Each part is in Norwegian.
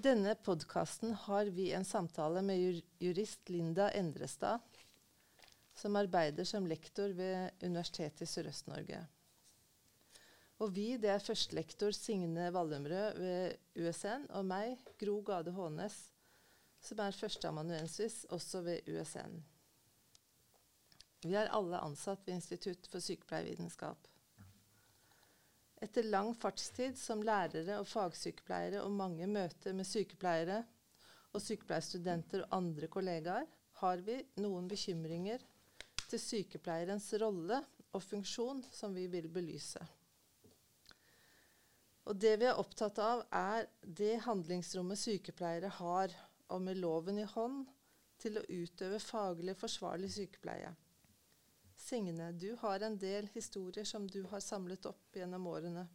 denne podkasten har vi en samtale med jurist Linda Endrestad, som arbeider som lektor ved Universitetet i Sørøst-Norge. Og vi, det er førstelektor Signe Vallumrød ved USN, og meg, Gro Gade Hånes, som er førsteamanuensis også ved USN. Vi er alle ansatt ved Institutt for sykepleiervitenskap. Etter lang fartstid som lærere og fagsykepleiere og mange møter med sykepleiere og sykepleierstudenter og andre kollegaer, har vi noen bekymringer til sykepleierens rolle og funksjon som vi vil belyse. Og det vi er opptatt av, er det handlingsrommet sykepleiere har, og med loven i hånd, til å utøve faglig forsvarlig sykepleie. Signe, du har en del historier som du har samlet opp gjennom årene.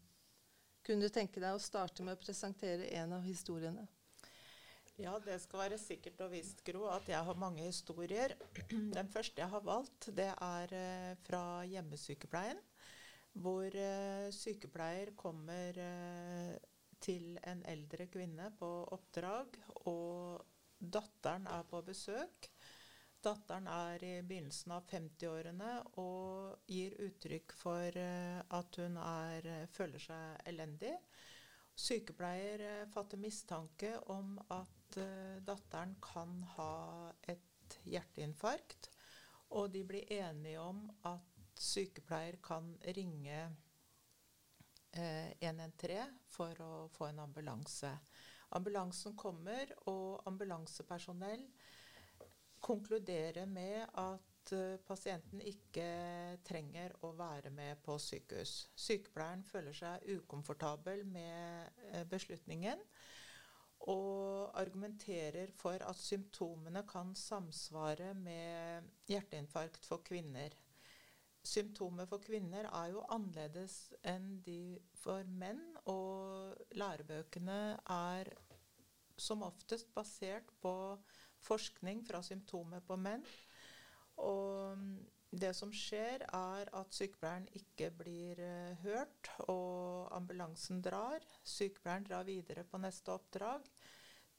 Kunne du tenke deg å starte med å presentere en av historiene? Ja, det skal være sikkert og visst, Gro, at jeg har mange historier. Den første jeg har valgt, det er eh, fra hjemmesykepleien. Hvor eh, sykepleier kommer eh, til en eldre kvinne på oppdrag, og datteren er på besøk. Datteren er i begynnelsen av 50-årene og gir uttrykk for eh, at hun er, eh, føler seg elendig. Sykepleier eh, fatter mistanke om at datteren kan ha et hjerteinfarkt. Og de blir enige om at sykepleier kan ringe 113 for å få en ambulanse. Ambulansen kommer, og ambulansepersonell konkludere med at uh, pasienten ikke trenger å være med på sykehus. Sykepleieren føler seg ukomfortabel med uh, beslutningen og argumenterer for at symptomene kan samsvare med hjerteinfarkt for kvinner. Symptomer for kvinner er jo annerledes enn de for menn, og lærebøkene er som oftest basert på forskning fra symptomer på menn. Og det som skjer, er at sykepleieren ikke blir uh, hørt, og ambulansen drar. Sykepleieren drar videre på neste oppdrag.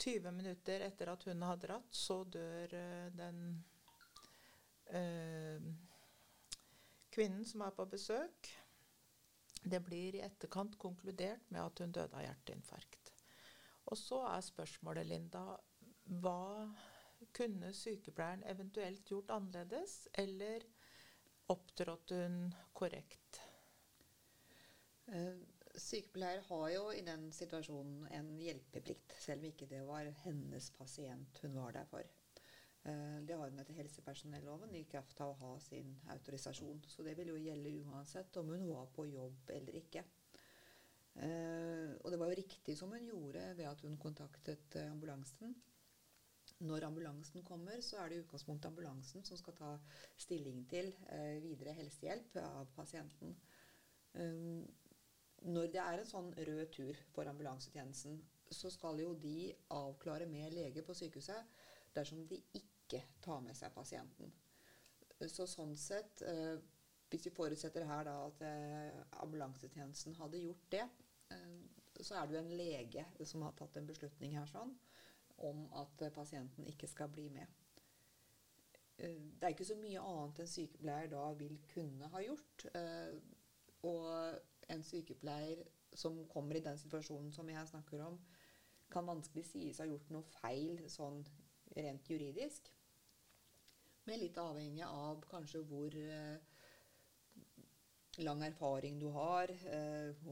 20 minutter etter at hun har dratt, så dør uh, den uh, kvinnen som er på besøk. Det blir i etterkant konkludert med at hun døde av hjerteinfarkt. Og så er spørsmålet, Linda, hva kunne sykepleieren eventuelt gjort annerledes, eller opptrådte hun korrekt? Uh, sykepleier har jo i den situasjonen en hjelpeplikt, selv om ikke det var hennes pasient hun var der for. Uh, det har hun etter helsepersonelloven i kraft av å ha sin autorisasjon. Så det vil jo gjelde uansett om hun var på jobb eller ikke. Uh, og det var jo riktig som hun gjorde ved at hun kontaktet ambulansen når ambulansen kommer, så er det i utgangspunktet ambulansen som skal ta stilling til eh, videre helsehjelp av pasienten. Um, når det er en sånn rød tur for ambulansetjenesten, så skal jo de avklare med lege på sykehuset dersom de ikke tar med seg pasienten. Så sånn sett, eh, hvis vi forutsetter her da at eh, ambulansetjenesten hadde gjort det, eh, så er det jo en lege som har tatt en beslutning her sånn om at pasienten ikke skal bli med. Eh, det er ikke så mye annet en sykepleier da vil kunne ha gjort. Eh, og en sykepleier som kommer i den situasjonen som jeg snakker om, kan vanskelig sies å ha gjort noe feil sånn rent juridisk. Men litt avhengig av kanskje hvor eh, lang erfaring du har,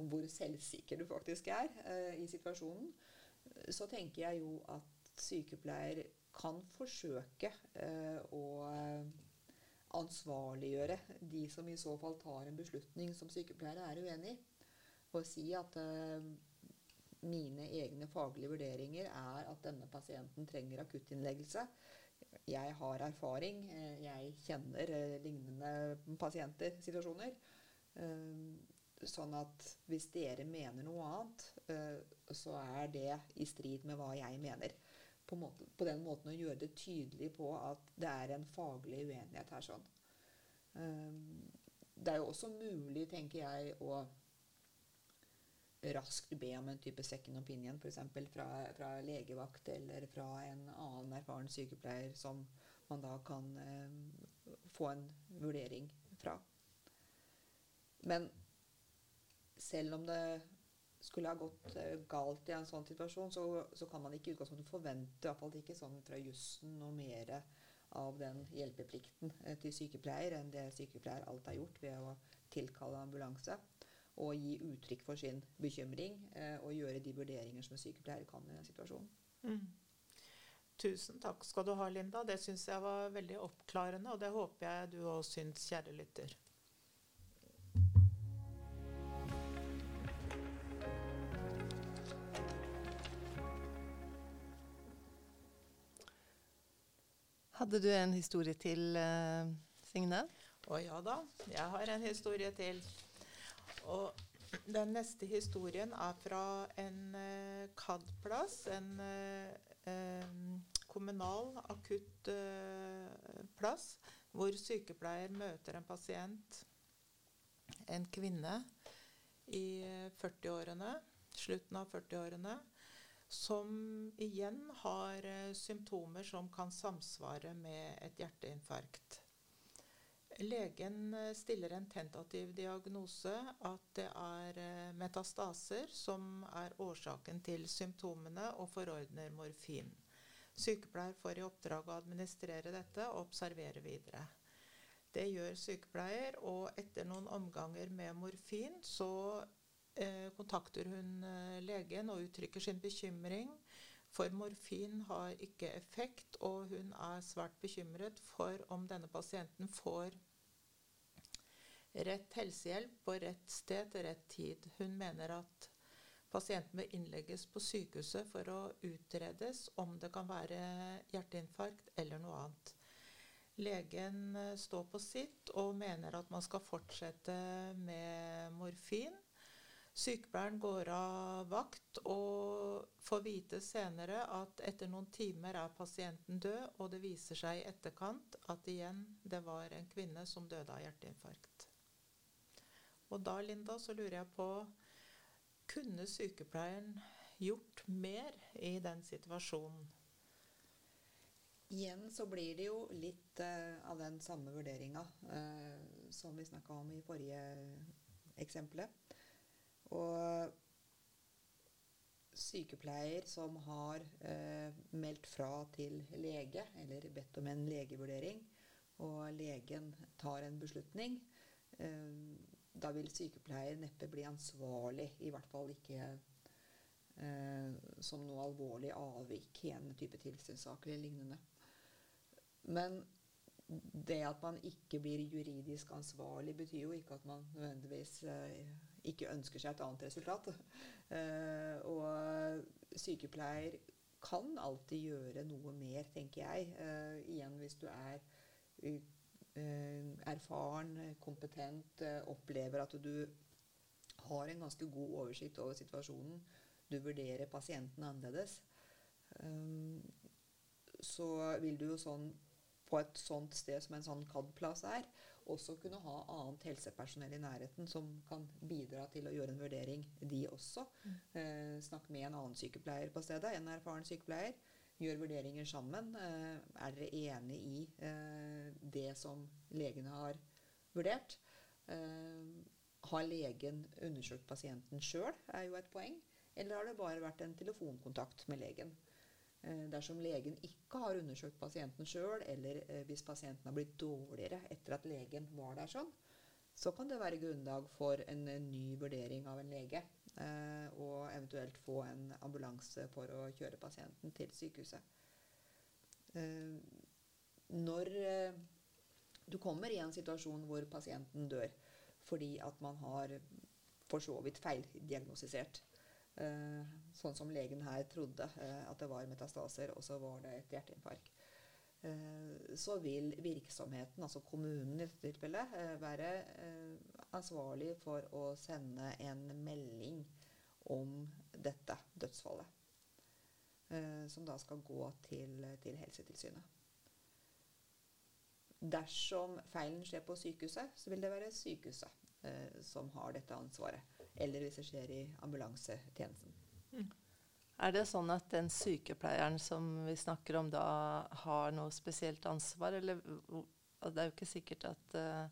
hvor selvsikker du faktisk er i situasjonen, så tenker jeg jo at sykepleier kan forsøke eh, å ansvarliggjøre de som i så fall tar en beslutning som sykepleiere er uenig i. Og si at eh, mine egne faglige vurderinger er at denne pasienten trenger akuttinnleggelse. Jeg har erfaring, eh, jeg kjenner eh, lignende pasienter, situasjoner. Eh, sånn at hvis dere mener noe annet, eh, så er det i strid med hva jeg mener på, måte, på, den måten å gjøre det tydelig på at det er en faglig uenighet her. sånn. Um, det er jo også mulig, tenker jeg, å raskt be om en type second opinion, f.eks. Fra, fra legevakt eller fra en annen erfaren sykepleier som man da kan eh, få en vurdering fra. Men selv om det skulle ha gått eh, galt i en sånn situasjon, så, så kan man ikke i utgangspunktet forvente, i ikke sånn fra jussen, noe mer av den hjelpeplikten eh, til sykepleier enn det sykepleier alt har gjort ved å tilkalle ambulanse og gi uttrykk for sin bekymring eh, og gjøre de vurderinger som en sykepleier kan i den situasjonen. Mm. Tusen takk skal du ha, Linda. Det syns jeg var veldig oppklarende, og det håper jeg du òg syns, kjære lytter. Hadde du en historie til, uh, Signe? Å ja da, jeg har en historie til. Og den neste historien er fra en uh, CAD-plass. en uh, kommunal akutt plass, hvor sykepleier møter en pasient, en kvinne i 40-årene, slutten av 40-årene, som igjen har symptomer som kan samsvare med et hjerteinfarkt. Legen eh, stiller en tentativ diagnose at det er eh, metastaser som er årsaken til symptomene, og forordner morfin. Sykepleier får i oppdrag å administrere dette og observere videre. Det gjør sykepleier, og etter noen omganger med morfin så eh, kontakter hun eh, legen og uttrykker sin bekymring. For morfin har ikke effekt, og hun er svært bekymret for om denne pasienten får rett helsehjelp på rett sted til rett tid. Hun mener at pasienten bør innlegges på sykehuset for å utredes om det kan være hjerteinfarkt eller noe annet. Legen eh, står på sitt og mener at man skal fortsette med morfin. Sykepleieren går av vakt og får vite senere at etter noen timer er pasienten død, og det viser seg i etterkant at igjen det var en kvinne som døde av hjerteinfarkt. Og da, Linda, så lurer jeg på Kunne sykepleieren gjort mer i den situasjonen? Igjen så blir det jo litt uh, av den samme vurderinga uh, som vi snakka om i forrige eksempelet. Og sykepleier som har eh, meldt fra til lege, eller bedt om en legevurdering, og legen tar en beslutning, da vil sykepleier neppe bli ansvarlig, i hvert fall ikke eh, som noe alvorlig avvik i en type tilsynssak eller lignende. Men det at man ikke blir juridisk ansvarlig, betyr jo ikke at man nødvendigvis eh, ikke ønsker seg et annet resultat. Eh, og sykepleier kan alltid gjøre noe mer, tenker jeg. Eh, igjen hvis du er erfaren, kompetent, opplever at du har en ganske god oversikt over situasjonen. Du vurderer pasienten annerledes. Så vil du jo sånn på et sånt sted som en sånn CAD-plass er, også kunne ha annet helsepersonell i nærheten som kan bidra til å gjøre en vurdering, de også. Mm. Eh, snakk med en annen sykepleier på stedet, en erfaren sykepleier gjør vurderinger sammen. Eh, er dere enig i eh, det som legene har vurdert? Eh, har legen undersøkt pasienten sjøl, er jo et poeng. Eller har det bare vært en telefonkontakt med legen? Dersom legen ikke har undersøkt pasienten sjøl, eller hvis pasienten har blitt dårligere etter at legen var der sånn, så kan det være grunnlag for en, ny vurdering av en lege. Eh, og eventuelt få en ambulanse for å kjøre pasienten til sykehuset. Eh, når eh, du kommer i en situasjon hvor pasienten dør fordi at man har for så vidt feildiagnostisert, sånn som legen her trodde at det var metastaser, og så var det et hjerteinfarkt, så vil virksomheten, altså kommunen i dette tilfellet, være ansvarlig for å sende en melding om dette dødsfallet. Eh, som da skal gå til, til, Helsetilsynet. Dersom feilen skjer på sykehuset, så vil det være sykehuset eh, som har dette ansvaret. Eller hvis det skjer i ambulansetjenesten. Er det sånn at den sykepleieren som vi snakker om da, har noe spesielt ansvar, eller Det er jo ikke sikkert at eh,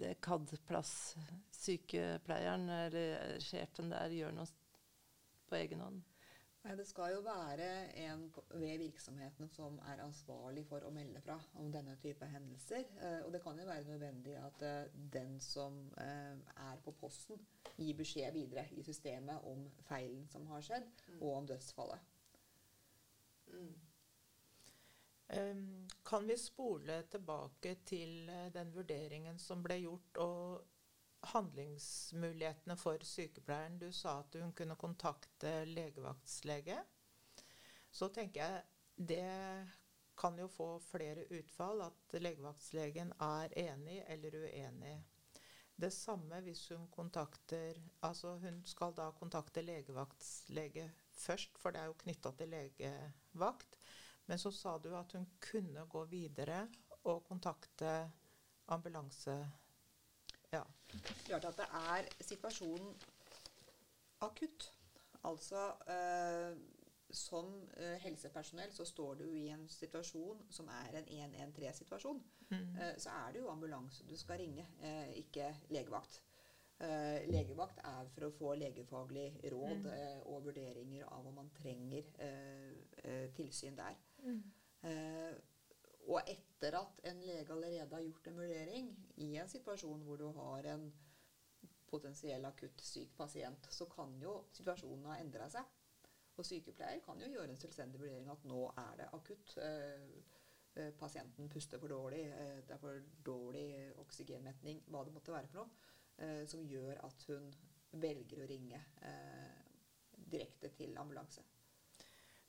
det KAD-plass-sykepleieren eller sjefen der gjør noe på egen hånd. Nei, Det skal jo være en ved virksomheten som er ansvarlig for å melde fra om denne type hendelser. Eh, og det kan jo være nødvendig at eh, den som eh, er på posten, gir beskjed videre i systemet om feilen som har skjedd, og om dødsfallet. Mm. Kan vi spole tilbake til den vurderingen som ble gjort, og handlingsmulighetene for sykepleieren? Du sa at hun kunne kontakte legevaktslege. Så tenker jeg det kan jo få flere utfall, at legevaktslegen er enig eller uenig. Det samme hvis hun kontakter Altså hun skal da kontakte legevaktslege først, for det er jo knytta til legevakt. Men så sa du at hun kunne gå videre og kontakte ambulanse. Ja. Klart at det er situasjonen akutt. Altså eh, som eh, helsepersonell så står du i en situasjon som er en 113-situasjon. Mm. Eh, så er det jo ambulanse du skal ringe, eh, ikke legevakt. Eh, legevakt er for å få legefaglig råd Mm. eh, og vurderinger av om man trenger tilsyn der. Mm. Og etter at en lege allerede har gjort en vurdering i en situasjon hvor du har en potensiell akutt syk pasient, så kan jo situasjonen ha endra seg. Og sykepleier kan jo gjøre en selvstendig vurdering at nå er det akutt. Eh, eh, pasienten puster for dårlig, eh, det er for dårlig oksygenmetning, hva det måtte være for noe, som gjør at hun velger å ringe direkte til ambulanse.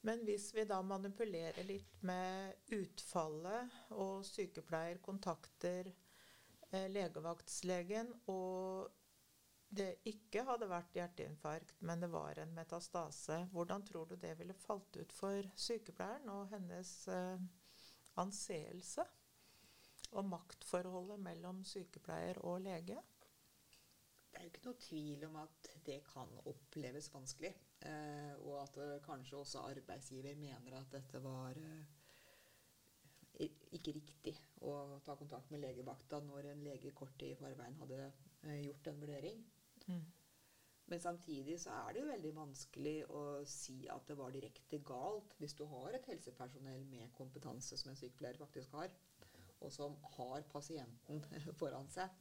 Men hvis vi da manipulerer litt med utfallet, og sykepleier kontakter eh, legevaktslegen, og det ikke hadde vært hjerteinfarkt, men det var en metastase, hvordan tror du det ville falt ut for sykepleieren og hennes eh, anseelse? Og maktforholdet mellom sykepleier og lege? Det er jo ikke noe tvil om at det kan oppleves vanskelig. Eh, og at eh, kanskje også arbeidsgiver mener at dette var eh, ikke riktig å ta kontakt med legevakta når en lege kort tid i forveien hadde eh, gjort en vurdering. Mm. Men samtidig så er det jo veldig vanskelig å si at det var direkte galt hvis du har et helsepersonell med kompetanse som en sykepleier faktisk har, og som har pasienten foran seg,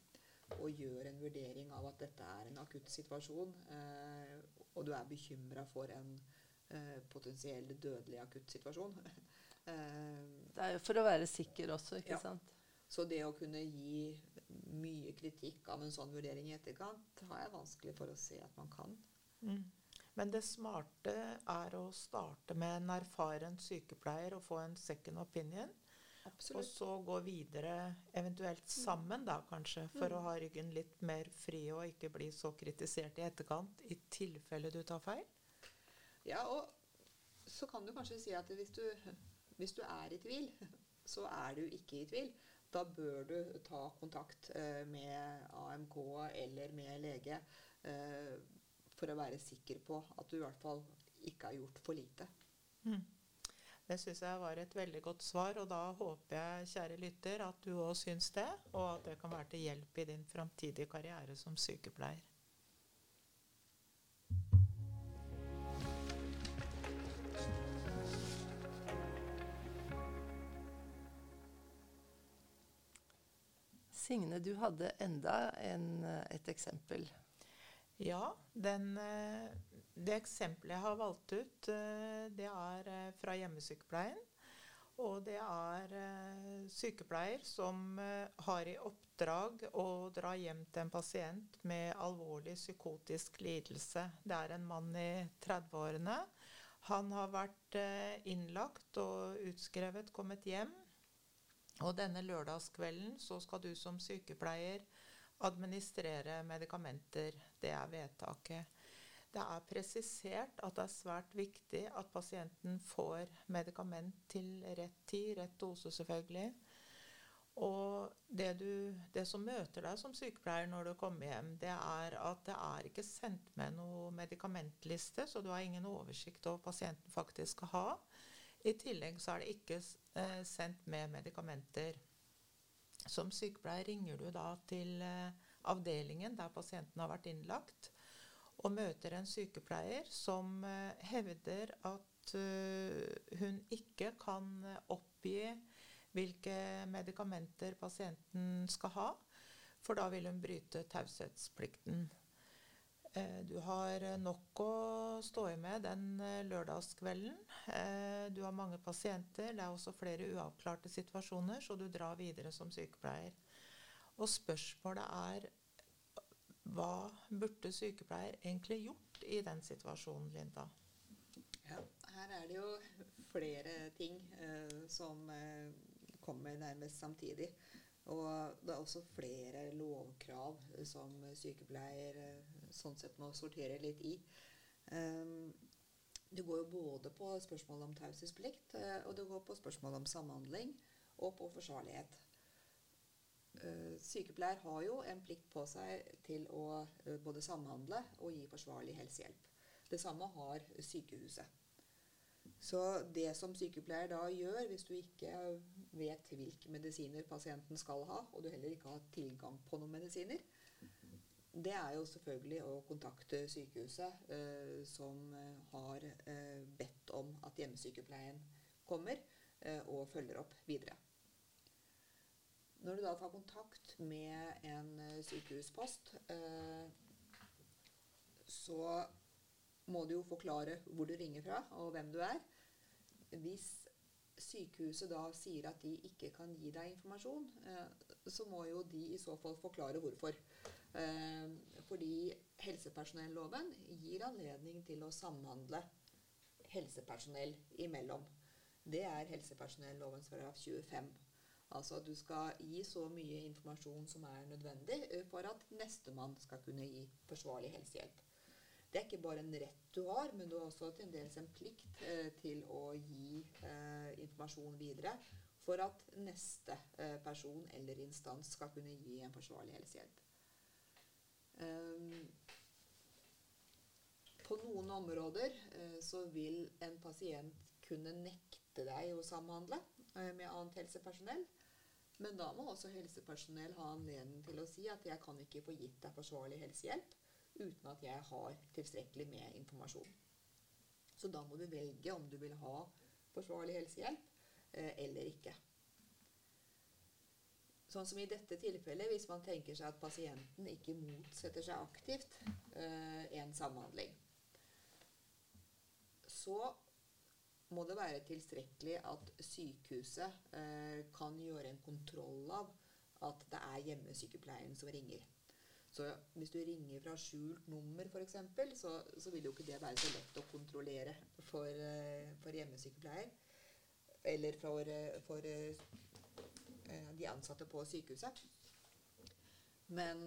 og gjør en vurdering av at dette er en akutt situasjon, eh, og du er bekymra for en eh, potensiell dødelig akutt situasjon. eh, Det er jo for å være sikker også, ikke Ja. sant? så det å kunne gi mye kritikk av en sånn vurdering i etterkant, har jeg vanskelig for å se at man kan. Mm. Men det smarte er å starte med en erfaren sykepleier og få en second opinion. Og så gå videre, eventuelt sammen da kanskje, for å ha ryggen litt mer fri og ikke bli så kritisert i etterkant i tilfelle du tar feil. Ja, og så kan du kanskje si at hvis du, hvis du er i tvil, så er du ikke i tvil. Da bør du ta kontakt eh, med AMK eller med lege eh, for å være sikker på at du i hvert fall ikke har gjort for lite. Mm. Det syns jeg var et veldig godt svar, og da håper jeg, kjære lytter, at du òg syns det, og at det kan være til hjelp i din framtidige karriere som sykepleier. Signe, du hadde enda en, eh, et eksempel. Ja, den, eh, det eksempelet jeg har valgt ut, eh, det er eh, fra hjemmesykepleien. Og det er eh, sykepleier som har i oppdrag å dra hjem til en pasient med alvorlig psykotisk lidelse. Det er en mann i 30-årene. Han har vært innlagt og utskrevet, kommet hjem. Og denne lørdagskvelden så skal du som sykepleier administrere medikamenter. Det er vedtaket. Det er presisert at det er svært viktig at pasienten får medikament til rett tid, rett dose selvfølgelig. Og det, du, det, som møter deg som sykepleier når du kommer hjem, det er at det er ikke sendt med noe medikamentliste, så du har ingen oversikt over hva pasienten faktisk skal ha. I tillegg så er det ikke eh, sendt med medikamenter. Som sykepleier ringer du da til eh, avdelingen der pasienten har vært innlagt, og møter en sykepleier som eh, hevder at uh, hun ikke kan oppgi hvilke medikamenter pasienten skal ha, for da vil hun bryte taushetsplikten. Eh, du har nok å stå i med den eh, lørdagskvelden. Eh, du har mange pasienter. Det er også flere uavklarte situasjoner, så du drar videre som sykepleier. Og spørsmålet er hva burde sykepleier egentlig gjort i den situasjonen, Linda? Ja, her er det jo flere ting eh, som eh, kommer nærmest samtidig. Og det er også flere lovkrav som sykepleier eh, sånn sett må sortere litt i. Um, det går jo både på spørsmål om taushetsplikt, og det går på spørsmål om samhandling og på forsvarlighet. Uh, sykepleier har jo en plikt på seg til å uh, både samhandle og gi forsvarlig helsehjelp. Det samme har sykehuset. Så det som sykepleier da gjør, hvis du ikke vet hvilke medisiner pasienten skal ha, og du heller ikke har tilgang på noen medisiner, det er jo selvfølgelig å kontakte sykehuset, eh, som har eh, bedt om at hjemmesykepleien kommer eh, og følger opp videre. Når du da tar kontakt med en eh, sykehuspost, eh, så må du jo forklare hvor du ringer fra, og hvem du er. Hvis sykehuset da sier at de ikke kan gi deg informasjon, eh, så må jo de i så fall forklare hvorfor. Fordi helsepersonelloven gir anledning til å samhandle helsepersonell imellom. Det er helsepersonellovens paragraf 25. Altså at du skal gi så mye informasjon som er nødvendig eh, for at nestemann skal kunne gi forsvarlig helsehjelp. Det er ikke bare en rett du har, men du har også til dels en plikt eh, til å gi eh, informasjon videre for at neste eh, person eller instans skal kunne gi en forsvarlig helsehjelp. Um, på noen områder eh, så vil en pasient kunne nekte deg å samhandle eh, med annet helsepersonell. Men da må også helsepersonell ha anledning til å si at jeg kan ikke få gitt deg forsvarlig helsehjelp uten at jeg har tilstrekkelig med informasjon. Så da må du velge om du vil ha forsvarlig helsehjelp eh, eller ikke. Sånn som i dette tilfellet, hvis man tenker seg at pasienten ikke motsetter seg aktivt eh, en samhandling, så må det være tilstrekkelig at sykehuset eh, kan gjøre en kontroll av at det er hjemmesykepleien som ringer. Så hvis du ringer fra skjult nummer f.eks., så, så vil jo ikke det være så lett å kontrollere for, eh, for hjemmesykepleier. Eller for, eh, for uh, de ansatte på sykehuset. Men,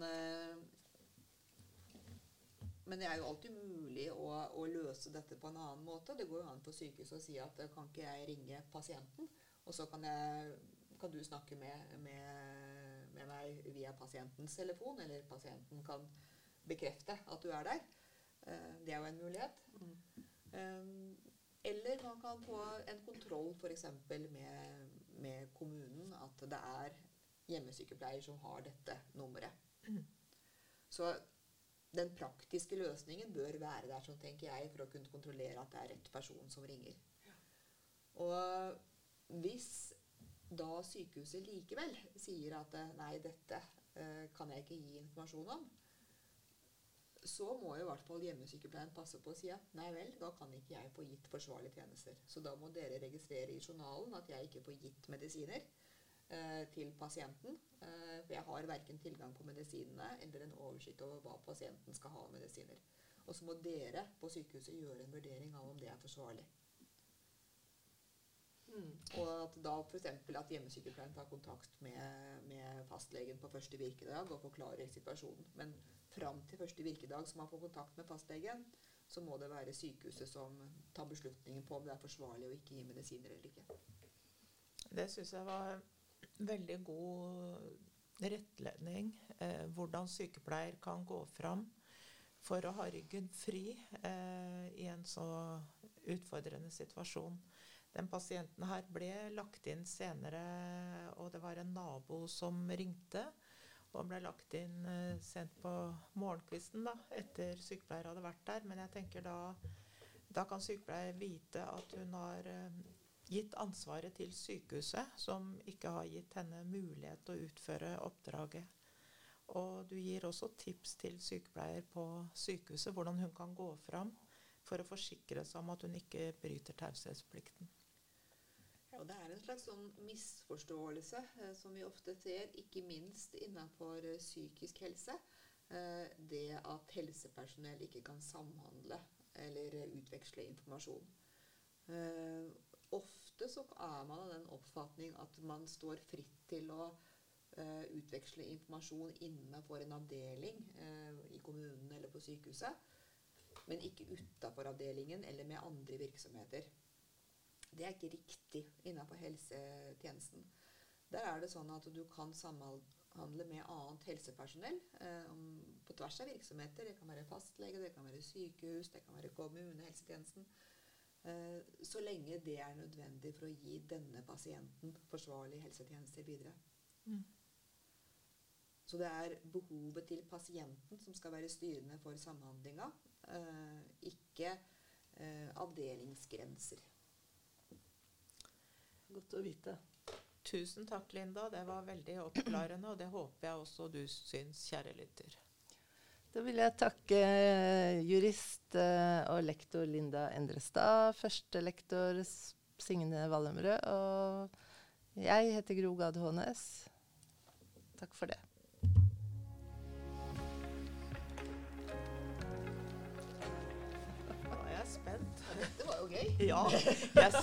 men det er jo alltid mulig å, å, løse dette på en annen måte. Det går jo an på sykehuset å si at kan ikke jeg ringe pasienten, og så kan, jeg, kan du snakke med, med med meg via pasientens telefon, eller pasienten kan bekrefte at du er der. Eh, det er jo en mulighet. Mm. Eh, eller man kan få en kontroll f.eks. Med, med kommunen, at det er hjemmesykepleier som har dette nummeret. Mm. Så den praktiske løsningen bør være der, sånn tenker jeg, for å kunne kontrollere at det er rett person som ringer. Og hvis da sykehuset likevel sier at eh, nei, dette eh, kan jeg ikke gi informasjon om, så må i hvert fall hjemmesykepleien passe på å si at nei vel, da kan ikke jeg få gitt forsvarlige tjenester. Så da må dere registrere i journalen at jeg ikke får gitt medisiner til pasienten. Eh, for jeg har verken tilgang på medisinene eller en oversikt over hva pasienten skal ha av medisiner. Og så må dere på sykehuset gjøre en vurdering av om det er forsvarlig. Mm. Og at da f.eks. at hjemmesykepleien tar kontakt med, med, fastlegen på første virkedag og forklarer situasjonen. Men fram til første virkedag som man får kontakt med fastlegen, så må det være sykehuset som tar beslutningen på om det er forsvarlig å ikke gi medisiner eller ikke. Det syns jeg var veldig god rettledning eh, hvordan sykepleier kan gå fram for å ha ryggen fri eh, i en så utfordrende situasjon. Den pasienten her ble lagt inn senere, og det var en nabo som ringte. Og ble lagt inn eh, sent på morgenkvisten da, etter sykepleier hadde vært der. Men jeg tenker da, da kan sykepleier vite at hun har eh, gitt ansvaret til sykehuset, som ikke har gitt henne mulighet til å utføre oppdraget. Og du gir også tips til sykepleier på sykehuset hvordan hun kan gå fram for å forsikre seg om at hun ikke bryter taushetsplikten. Og det er en slags sånn misforståelse eh, som vi ofte ser, ikke minst innenfor eh, psykisk helse. Eh, det at helsepersonell ikke kan samhandle eller utveksle informasjon. Eh, ofte så er man av den oppfatning at man står fritt til å uh, utveksle informasjon innenfor en avdeling uh, i kommunen eller på sykehuset, men ikke utafor avdelingen eller med andre virksomheter. Det er ikke riktig innenfor helsetjenesten. Der er det sånn at du kan samhandle med annet helsepersonell uh, på tvers av virksomheter. Det kan være fastlege, det kan være sykehus, det kan være kommunehelsetjenesten. Eh, så lenge det er nødvendig for å gi denne pasienten forsvarlige helsetjenester videre. Mm. Så det er behovet til pasienten som skal være styrende for samhandlinga, eh, ikke eh, avdelingsgrenser. Godt å vite. Tusen takk, Linda. Det var veldig oppklarende, og det håper jeg også du syns, kjære lytter. Da vil jeg takke eh, jurist eh, og lektor Linda Endrestad, førstelektor Signe Wallemrød, og jeg heter Gro Gad Hånes. Takk for det. Nå er jeg spent. Dette var jo gøy. Ja. Jeg